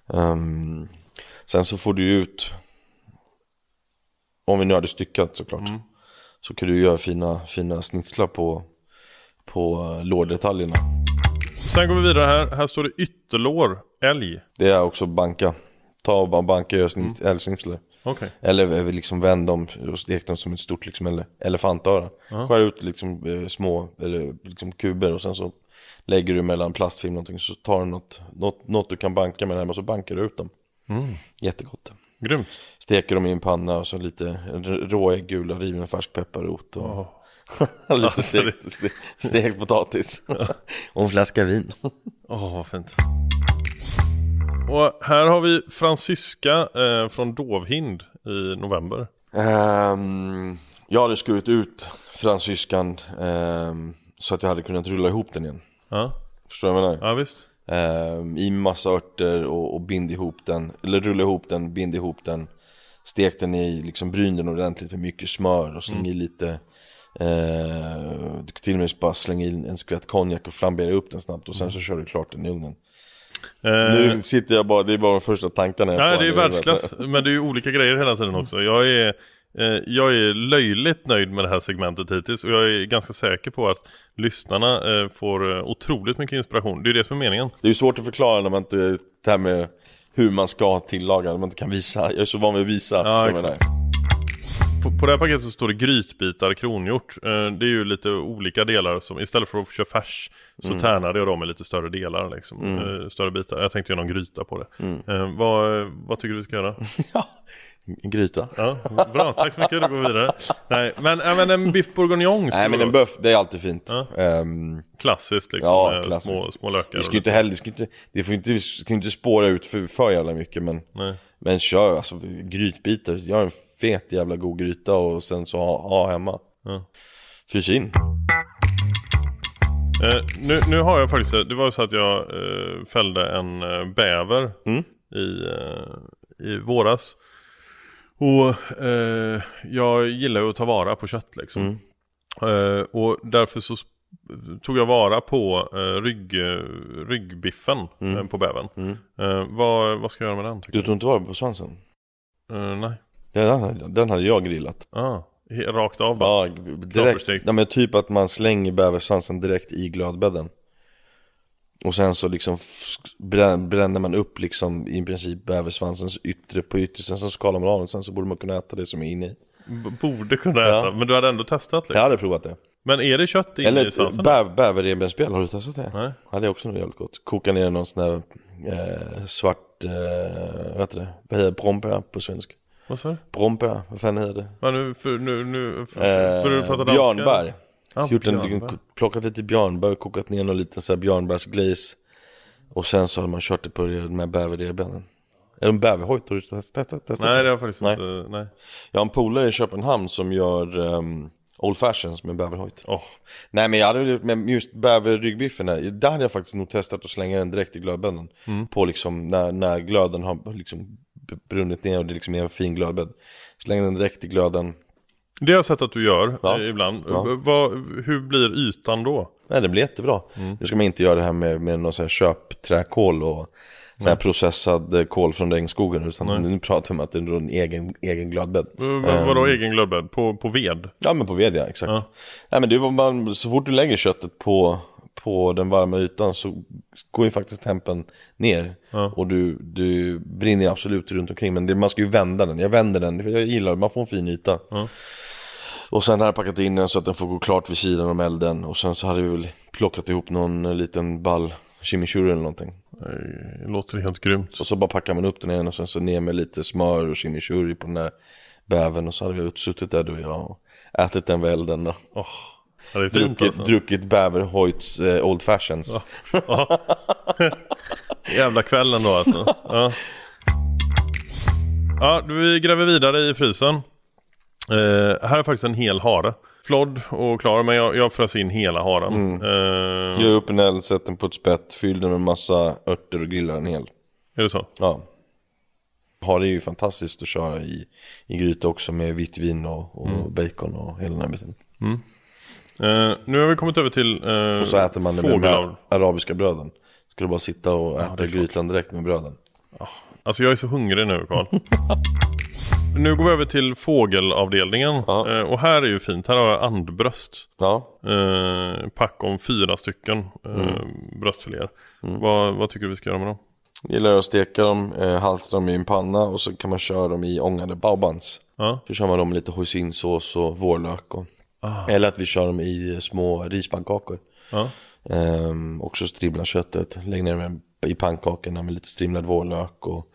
um, Sen så får du ut Om vi nu hade styckat såklart mm. Så kan du göra fina, fina snitslar på på lårdetaljerna. Sen går vi vidare här. Här står det ytterlår, älg. Det är också banka. Ta och banka och gör mm. älgsnitslar. Okay. Eller liksom vänd dem och stek dem som ett stort liksom, elefantöra. Uh -huh. Skär ut liksom eh, små eller liksom kuber och sen så lägger du mellan plastfilm någonting så tar du något, något, något du kan banka med hemma så bankar du ut dem. Mm. Jättegott. Grymt. Steker dem i en panna och så lite råägg, gula, riven färskpepparrot och oh. Lite stekt, stekt, stekt potatis och en flaska vin. Åh, oh, vad fint. Och här har vi fransyska eh, från Dovhind i november. Um, jag hade skurit ut fransyskan um, så att jag hade kunnat rulla ihop den igen. Ja. Förstår du vad jag menar? Ja, visst. Um, I massa örter och, och bind ihop den, eller rulla ihop den, bind ihop den. Stek den i liksom bryn den ordentligt med mycket smör och släng mm. i lite Eh, du kan till och med bara slänga in en skvätt konjak och flambera upp den snabbt och sen så kör du klart den i ugnen. Eh, nu sitter jag bara, det är bara de första tankarna jag Nej det är världsklass, men det är ju olika grejer hela tiden också. Jag är, eh, jag är löjligt nöjd med det här segmentet hittills och jag är ganska säker på att lyssnarna eh, får otroligt mycket inspiration. Det är det som är meningen. Det är ju svårt att förklara när man inte, det här med hur man ska tillaga, när man inte kan visa. Jag är så van vid att visa. Ja, exakt på, på det här paketet så står det grytbitar kronhjort. Eh, det är ju lite olika delar som istället för att köra färs så mm. tärnade jag dem med lite större delar liksom. Mm. Eh, större bitar. Jag tänkte göra någon gryta på det. Mm. Eh, vad, vad tycker du vi ska göra? ja, en gryta. Ja, bra, tack så mycket, du går vidare. Nej, men även en biff bourguignon. Nej, men en buff, det är alltid fint. Ja. Um, klassiskt liksom, ja, klassiskt. Små, små lökar. Det ska inte heller, det ska inte, det får inte, ska inte spåra ut för, för jävla mycket, men, Nej. men kör, alltså grytbitar, gör en fet jävla god gryta och sen så ha, ha hemma. Ja. Frys in. Eh, nu, nu har jag faktiskt, det var så att jag eh, fällde en eh, bäver mm. i, eh, i våras. Och eh, jag gillar ju att ta vara på kött liksom. Mm. Eh, och därför så tog jag vara på eh, rygg, ryggbiffen Mm. eh, på bävern. Mm. Eh, vad, vad ska jag göra med den? Du tog inte vara på svansen? nej. Ja, den, hade- den hade jag grillat. Ah, he- rakt av bara. Ja, direkt. Knaperstekt. Ja, men typ att man slänger bäversvansen direkt i glödbädden. Och sen så liksom f- brän- bränner man upp liksom i princip bäversvansens yttre på yttre. Sen så skalar man av den. Sen så borde man kunna äta det som är inne i. B- Borde kunna Ja. äta, men du hade ändå testat liksom. Jag hade provat det. Men är det kött inne Eller i svansen? bäv, bäverrevbensspjäll, har du testat det? Nej. Ja, det är också något jävligt gott. Koka ner någon sån här eh, svart, eh, vad heter det? Vad heter det? Brombär på svenska? Vad sa du? Brombär, vad fan heter det? Ja, nu, för, nu, nu, för, Eh, du prata danska? björnbär. Ja, Gjort en, björnbär. plockat lite björnbär, kokat ner någon liten så här björnbärsglaze Och sen så har man kört det på det med bäverrevbenen Är det bäverhojt? Har du testat? testat? Nej, det har jag faktiskt Nej. inte, nej. Jag har en polare i Köpenhamn som gör um, Old Fashions med bäverhojt Åh, Nej men jag hade med just bäverryggbiffen där hade jag faktiskt nog testat att slänga den direkt i glödbädden Mm. På liksom när, när glöden har liksom brunnit ner och det liksom är en fin glödbädd Släng den direkt i glöden Det har jag sett att du gör Ja. eh, ibland. Ja. Vad, hur blir ytan då? Nej det blir jättebra. Mm. Nu ska man inte göra det här med, med någon sån här köpträkol och sån här processad eh, kol från regnskogen. Utan Nej. nu pratar vi om att det är en egen, egen glödbädd. V- vadå egen glödbädd? På, på ved? Ja men på ved ja, exakt. Ja. Nej men det var man, så fort du lägger köttet på, på den varma ytan så går ju faktiskt tempen ner. Ja. Och du, du brinner absolut runt omkring. Men det, man ska ju vända den. Jag vänder den, för jag gillar det. Man får en fin yta. Ja. Och sen har jag packat in den så att den får gå klart vid sidan om elden. Och sen så hade vi väl plockat ihop någon eh, liten ball chimichurri eller någonting. Det låter helt grymt. Och så bara packar man upp den igen och sen så ner med lite smör och chimichurri på den där bäven. Och så hade vi suttit där du och jag och ätit den vid elden då. Åh, ja, det Druckit, alltså. druckit bäverhojts eh, Old Fashions. Ja. Jävla kvällen då alltså. Ja. ja, vi gräver vidare i frysen. Eh, här är faktiskt en hel hare. Flodd och klar, men jag, jag frös in hela haren. Mm. Eh, Gör upp en eld, sätt den på ett spett, fyll den med massa örter och grillar den hel. Är det så? Ja. Har det är ju fantastiskt att köra i, i gryta också med vitt vin och, och Mm. bacon och hela den här biten. Eh, nu har vi kommit över till eh, Och så äter man det med arabiska bröden. Ska du bara sitta och äta klart. grytan direkt med bröden. Alltså jag är så hungrig nu Karl. nu går vi över till fågelavdelningen. Ja. Eh, och här är ju fint. Här har jag andbröst. Ja. Pack om fyra stycken Mm. bröstfiléer. Vad, vad tycker du vi ska göra med dem? Gillar att steka dem, halstra dem i en panna och så kan man köra dem i ångade baobans. Ja. Så kör man dem med lite hoisinsås och vårlök. Och, Ah. Eller att vi kör dem i små rispannkakor. Ja. Ehm, också strimla köttet, lägg ner dem i pannkakorna med lite strimlad vårlök och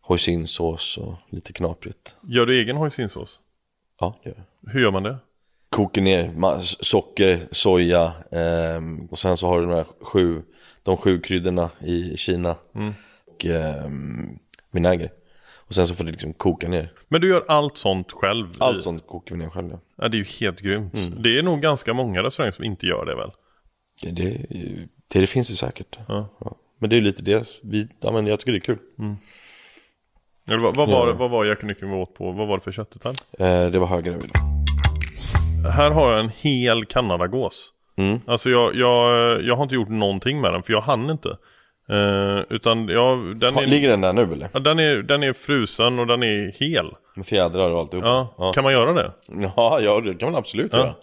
hoisinsås och lite knaprigt. Gör du egen hoisinsås? Ja, det gör jag. Hur gör man det? Koka ner socker, soja ehm, och sen så har du de här sju, de sju kryddorna i Kina. Och um, vinäger. Och sen så får det liksom koka ner. Men du gör allt sånt själv? Allt sånt kokar vi ner själva. Ja, det är ju helt grymt. Mm. Det är nog ganska många restauranger som inte gör det väl? Det, det, det, det finns det säkert. Ja. Ja. Men det är ju lite det, vi, ja, men jag tycker det är kul. Eller vad, vad, var, Ja. vad var jacknyckeln vi åt på? Vad var det för köttdetalj? Eh, det var högre. Här har jag en hel kanadagås. Mm. Alltså jag, jag, jag har inte gjort någonting med den för jag hann inte. Eh, utan jag, den, är, ligger den där nu eller? ja, den, är, den är frusen och den är hel. Med fjädrar och alltihop? Ja, ja. Kan man göra det? Ja, ja det kan man absolut Ja. göra.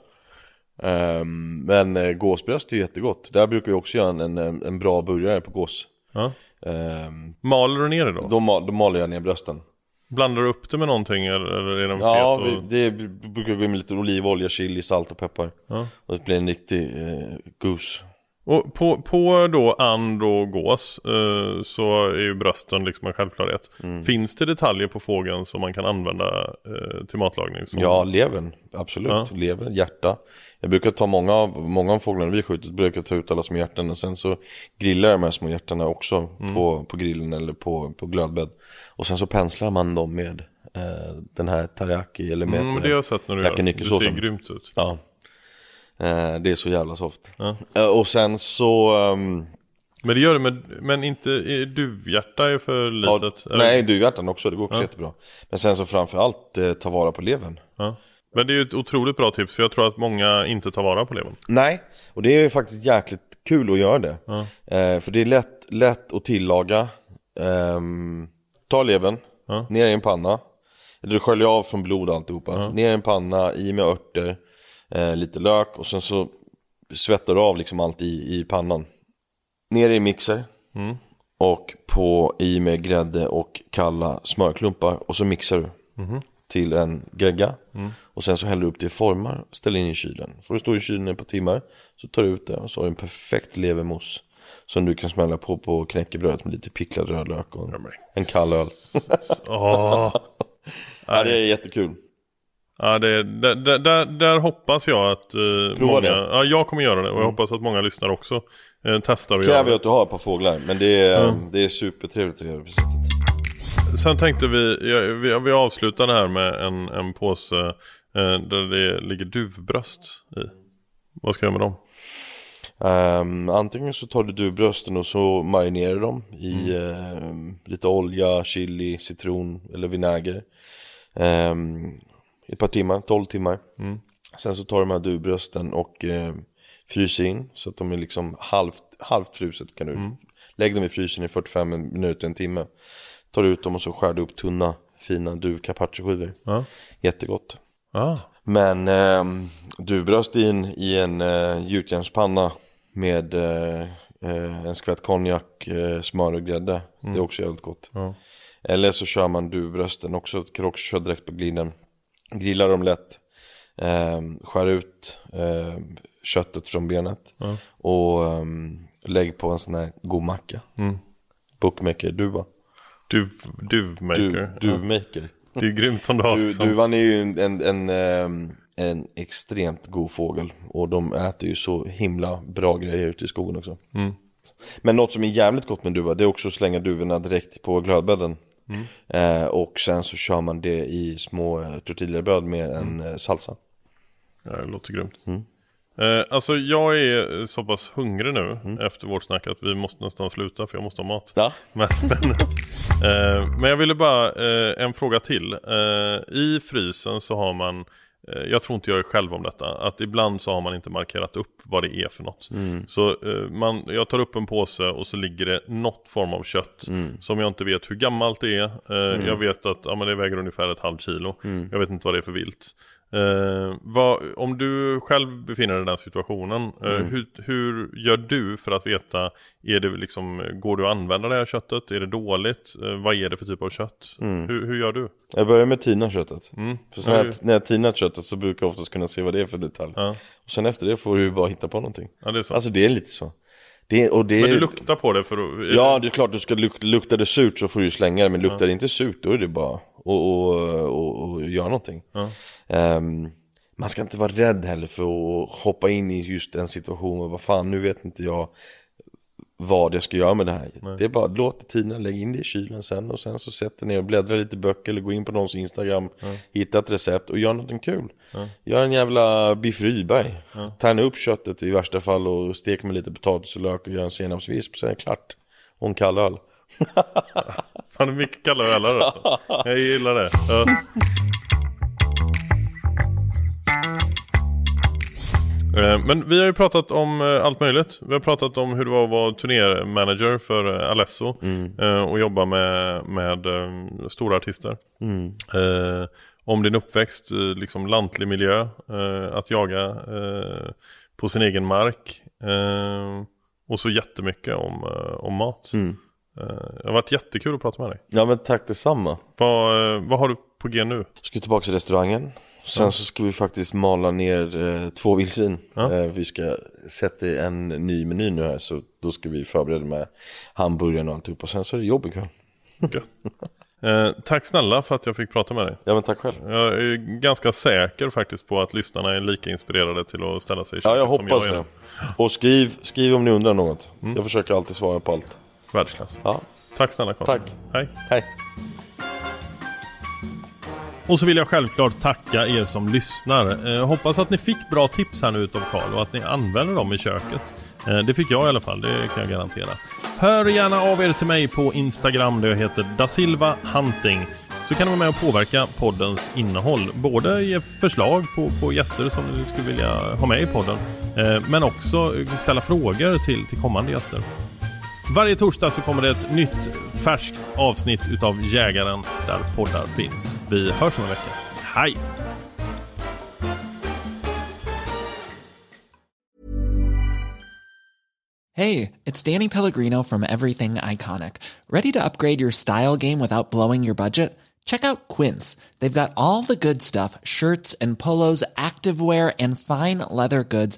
Ehm, men eh, gåsbröst är jättegott. Där brukar vi också göra en, en, en bra burgare på gås. Ja. Ehm, Maler du ner det då? då, ma- då maler jag ner brösten. Blandar du upp det med någonting eller, är den Ja, fet? vi, Och... det brukar gå in med lite olivolja, chili, salt och peppar. Ja. Och det blir en riktig eh, goose. Och på, på då and och gås eh, så är ju brösten liksom en självklarhet. Mm. Finns det detaljer på fågeln som man kan använda eh, till matlagning? Som... Ja, levern. Absolut. Ja. Lever, hjärta. Jag brukar ta många av, många av fåglarna vi skjuter, brukar ta ut alla små hjärtan och sen så grillar jag de här små hjärtarna också Mm. på, på grillen eller på, på glödbädd. Och sen så penslar man dem med eh, den här teriyaki eller med Mm, men det har jag sett när du gör. Det ser grymt ut. Ja. Eh, det är så jävla soft. Ja. Eh, och sen så, ehm, Men det gör det, men, men inte duvhjärta är för litet? Ja, nej, duvhjärtan också, det går också ja. jättebra. Men sen så framförallt eh, ta vara på levern. Ja. Men det är ju ett otroligt bra tips, för jag tror att många inte tar vara på levern. Nej, och det är ju faktiskt jäkligt kul att göra det. Ja. Eh, för det är lätt, lätt att tillaga. Eh, ta levern, ja. ner i en panna. Eller du sköljer av från blod alltihopa. Ja. ner i en panna, i med örter, eh, lite lök och sen så svettar du av liksom allt i, i pannan. Ner i mixer. Mm. Och på i med grädde och kalla smörklumpar och så mixar du. Mm. Till en gegga. Mm. Och sen så häller du upp det i formar, ställer in i kylen. Får du stå i kylen ett par timmar. Så tar du ut det och så har du en perfekt levermousse. Som du kan smälla på på knäckebröd med lite picklad rödlök och en, en kall öl. oh. ja, det är jättekul. Ja, det, där, där, där hoppas jag att uh, många, det. ja jag kommer göra det och jag mm. hoppas att många lyssnar också uh, testar och gör det. Kräver att du har ett par fåglar, men det är, mm. det är supertrevligt att göra det Sen tänkte vi, vi, vi avslutar det här med en, en påse uh, där det ligger duvbröst i. Vad ska jag göra med dem? Um, antingen så tar du duvbrösten och så marinerar du dem i mm. uh, lite olja, chili, citron eller vinäger. Um, ett par timmar, 12 timmar. Mm. Sen så tar du de här duvbrösten och uh, fryser in så att de är liksom halvt, halvt fruset kan du mm. Lägg dem i frysen i 45 minuter, en timme. Tar ut dem och så skär du upp tunna fina duvcarpaccioskivor. Ja. Jättegott. Ah. Men eh, duvbröst i en, i en eh, gjutjärnspanna med eh, eh, en skvätt konjak, eh, smör och grädde. Mm. Det är mm. också jävligt gott. Ja. Eller så kör man duvbrösten också, kan också köra direkt på grillen. Grillar dem lätt, eh, skär ut eh, köttet från benet ja. och eh, lägg på en sån här god macka. Mm. Bookmaker duva. Duv, duvmaker. Du, duvmaker. Det är grymt om du har. Du, duvan är ju en, en, en ehm, en extremt god fågel och de äter ju så himla bra grejer ute i skogen också. Mm. Men något som är jävligt gott med duva det är också att slänga duvorna direkt på glödbädden. Mm. Eh, och sen så kör man det i små eh, tortillabröd med en mm. salsa. Ja, det låter grymt. Mm. Eh, alltså jag är så pass hungrig nu mm. efter vårt snack att vi måste nästan sluta för jag måste ha mat. Ja. Men, men, eh, men jag ville bara, eh, en fråga till. Eh, I frysen så har man Eh, jag tror inte jag är själv om detta, att ibland så har man inte markerat upp vad det är för något. Mm. Så eh, man, jag tar upp en påse och så ligger det något form av kött mm. som jag inte vet hur gammalt det är. Eh, mm. Jag vet att ja, men det väger ungefär ett halvt kilo. Mm. Jag vet inte vad det är för vilt. Eh, vad, om du själv befinner dig i den situationen, eh, mm. hur, hur, gör du för att veta, är det liksom, går du att använda det här köttet? Är det dåligt? Eh, vad är det för typ av kött? Mm. Hur, hur, gör du? Jag börjar med tina köttet. Mm. För sen när, när jag tinat köttet så brukar jag oftast kunna se vad det är för detalj. Ja. Och sen efter det får du bara hitta på någonting. Ja, det är så. Alltså det är lite så. Det, och det, men du luktar på det för att... Ja, det är klart du ska lukta, luktar det surt så får du slänga det Men luktar ja. det inte surt då är det bara att och, och, och göra någonting ja. um, Man ska inte vara rädd heller för att hoppa in i just den situationen Vad fan, nu vet inte jag vad jag ska göra med det här. Nej. Det är bara låt tiden, lägg in det i kylen sen och sen så sätter ner och bläddra lite böcker eller gå in på någons Instagram, ja. hitta ett recept och gör någonting kul. Ja. Gör en jävla biff Rydberg. Ja. Tärna upp köttet i värsta fall och stek med lite potatis och lök och gör en senapsvisp, så är det klart. Och en kall öl. Fan, det är mycket kalla ölar alltså. Jag gillar det. Ja. Eh, men vi har ju pratat om eh, allt möjligt. Vi har pratat om hur det var att vara turnémanager för eh, Alesso mm. och jobba med, med stora artister. Mm. Om din uppväxt, liksom lantlig miljö, att jaga på sin egen mark och så jättemycket om, om mat. Mm. Det har varit jättekul att prata med dig. Ja men tack detsamma. Vad, vad har du på G nu? Jag ska tillbaka till restaurangen. Sen ja. så ska vi faktiskt mala ner eh, två vildsvin. Ja. Eh, vi ska sätta en ny meny nu här så då ska vi förbereda med hamburgaren och alltihop. Och sen så är det jobb ikväll. Eh, tack snälla för att jag fick prata med dig. Ja men tack själv. Jag är ganska säker faktiskt på att lyssnarna är lika inspirerade till att ställa sig i köket Ja jag hoppas jag det. Och skriv, skriv om ni undrar något. Mm. Jag försöker alltid svara på allt. Världsklass. Ja. Tack snälla Carl. Tack. Hej. Hej. Och så vill jag självklart tacka er som lyssnar. Eh, hoppas att ni fick bra tips här nu utav Karl och att ni använder dem i köket. Eh, det fick jag i alla fall, det kan jag garantera. Hör gärna av er till mig på Instagram där jag heter da Silva Hunting. Så kan ni vara med och påverka poddens innehåll. Både ge förslag på, på gäster som ni skulle vilja ha med i podden. Eh, men också ställa frågor till, till kommande gäster. Varje torsdag så kommer det ett nytt färskt avsnitt utav Jägaren där poddar finns. Vi hörs om en vecka. Hej! Det it's Danny Pellegrino from Everything Iconic. Ready to upgrade your style game without blowing your budget? Check out Quince. They've got all the good stuff, shirts and polos, activewear and fine leather goods